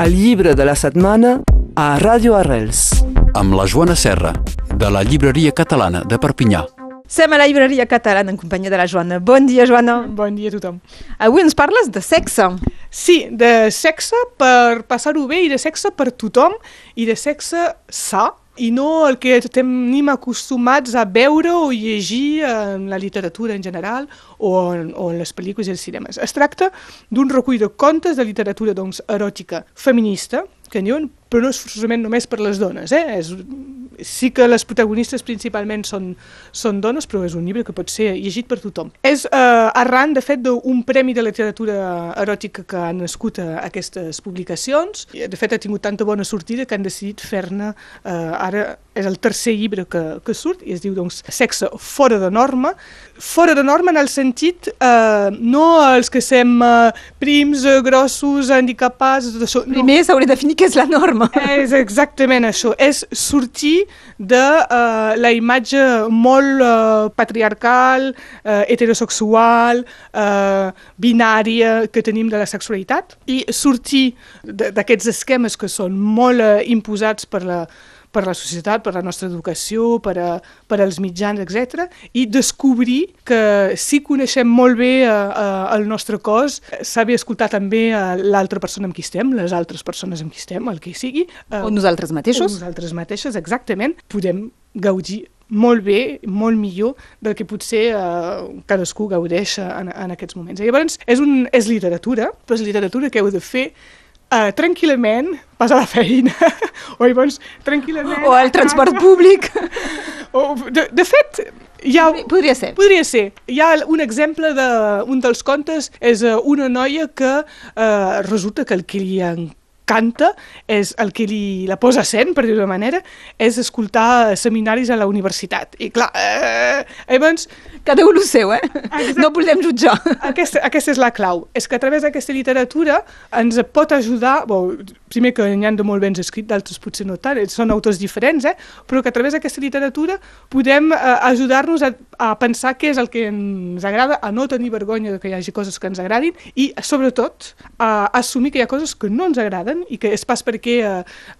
El llibre de la setmana a Ràdio Arrels. amb la Joana Serra, de la Llibreria Catalana de Perpinyà. Som a la llibreria catalana en companyia de la Joana. Bon dia, Joana. Bon dia a tothom. Avui ens parles de sexe. Sí, de sexe per passar-ho bé i de sexe per tothom i de sexe sa i no el que tenim acostumats a veure o llegir en la literatura en general o en, o en les pel·lícules i els cinemes. Es tracta d'un recull de contes de literatura doncs, eròtica feminista, que en diuen, però no és forçosament només per les dones. Eh? És, sí que les protagonistes principalment són, són dones, però és un llibre que pot ser llegit per tothom. És eh, arran, de fet, d'un premi de literatura eròtica que han nascut a aquestes publicacions. De fet, ha tingut tanta bona sortida que han decidit fer-ne... Eh, ara és el tercer llibre que, que surt i es diu, doncs, Sexe fora de norma. Fora de norma en el sentit, eh, no els que sem eh, prims, eh, grossos, handicapats... tot això, no. Primer s'hauria de definir què és la norma. És exactament això, és sortir de uh, la imatge molt uh, patriarcal, uh, heterosexual, uh, binària que tenim de la sexualitat i sortir d'aquests esquemes que són molt uh, imposats per la, per la societat, per la nostra educació, per, a, per als mitjans, etc. i descobrir que si coneixem molt bé uh, uh, el nostre cos, saber escoltar també uh, l'altra persona amb qui estem, les altres persones amb qui estem, el que sigui. Uh, O nosaltres o mateixos. nosaltres mateixes, exactament, podem gaudir molt bé, molt millor del que potser eh, cadascú gaudeix en, en aquests moments. I llavors, és, un, és literatura, però és literatura que heu de fer eh, tranquil·lament, pas a la feina, o llavors tranquil·lament... O al transport públic. O, de, de fet, hi ha... Podria ser. Podria ser. Hi ha un exemple de un dels contes, és eh, una noia que eh, resulta que el encanta és el que li la posa sent, per dir-ho manera, és escoltar seminaris a la universitat. I clar, eh, llavors, Cada un el seu, eh? No podem jutjar. aquesta, aquesta és la clau. És que a través d'aquesta literatura ens pot ajudar, bo, primer que n'hi ha de molt ben escrit, d'altres potser no tant, són autors diferents, eh? però que a través d'aquesta literatura podem eh, ajudar-nos a, a pensar què és el que ens agrada, a no tenir vergonya de que hi hagi coses que ens agradin i, sobretot, a assumir que hi ha coses que no ens agraden i que és pas perquè eh,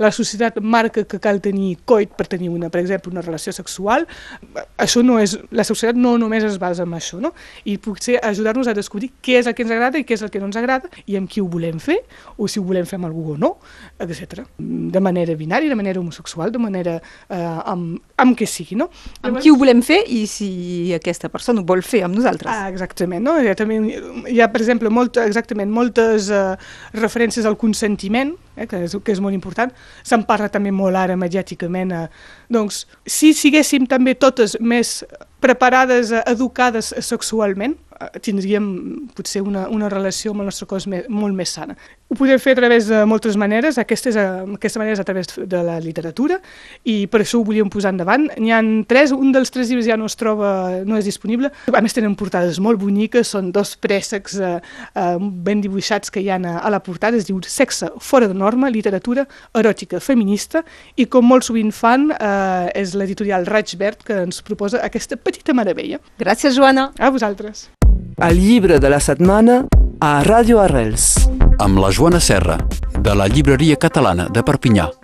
la societat marca que cal tenir coit per tenir, una, per exemple, una relació sexual. Això no és... La societat no només es basa en això, no? I potser ajudar-nos a descobrir què és el que ens agrada i què és el que no ens agrada i amb qui ho volem fer, o si ho volem fer amb algú o no, etc. De manera binària, de manera homosexual, de manera... Eh, amb, amb què sigui, no? Amb qui ho volem fer i si aquesta persona ho vol fer amb nosaltres. Ah, exactament, no? Hi ha, també, hi ha per exemple, molt, exactament, moltes eh, referències al consentiment, eh, que, és, que és molt important. Se'n parla també molt ara mediàticament. Eh, doncs, si siguéssim també totes més preparades, eh, educades sexualment, eh, tindríem potser una, una relació amb el nostre cos me, molt més sana. Ho podem fer a través de moltes maneres, aquesta, és a, aquesta manera és a través de la literatura i per això ho volíem posar endavant. N'hi ha tres, un dels tres llibres ja no es troba, no és disponible. A més tenen portades molt boniques, són dos préssecs eh, eh, ben dibuixats que hi ha a, a la portada, es diu Sexe fora de norma, literatura eròtica feminista i com molt sovint fan eh, és l'editorial Raig Verd que ens proposa aquesta petita meravella. Gràcies, Joana. A vosaltres. El llibre de la setmana a Ràdio Arrels. Amb la Joana Serra, de la Llibreria Catalana de Perpinyà.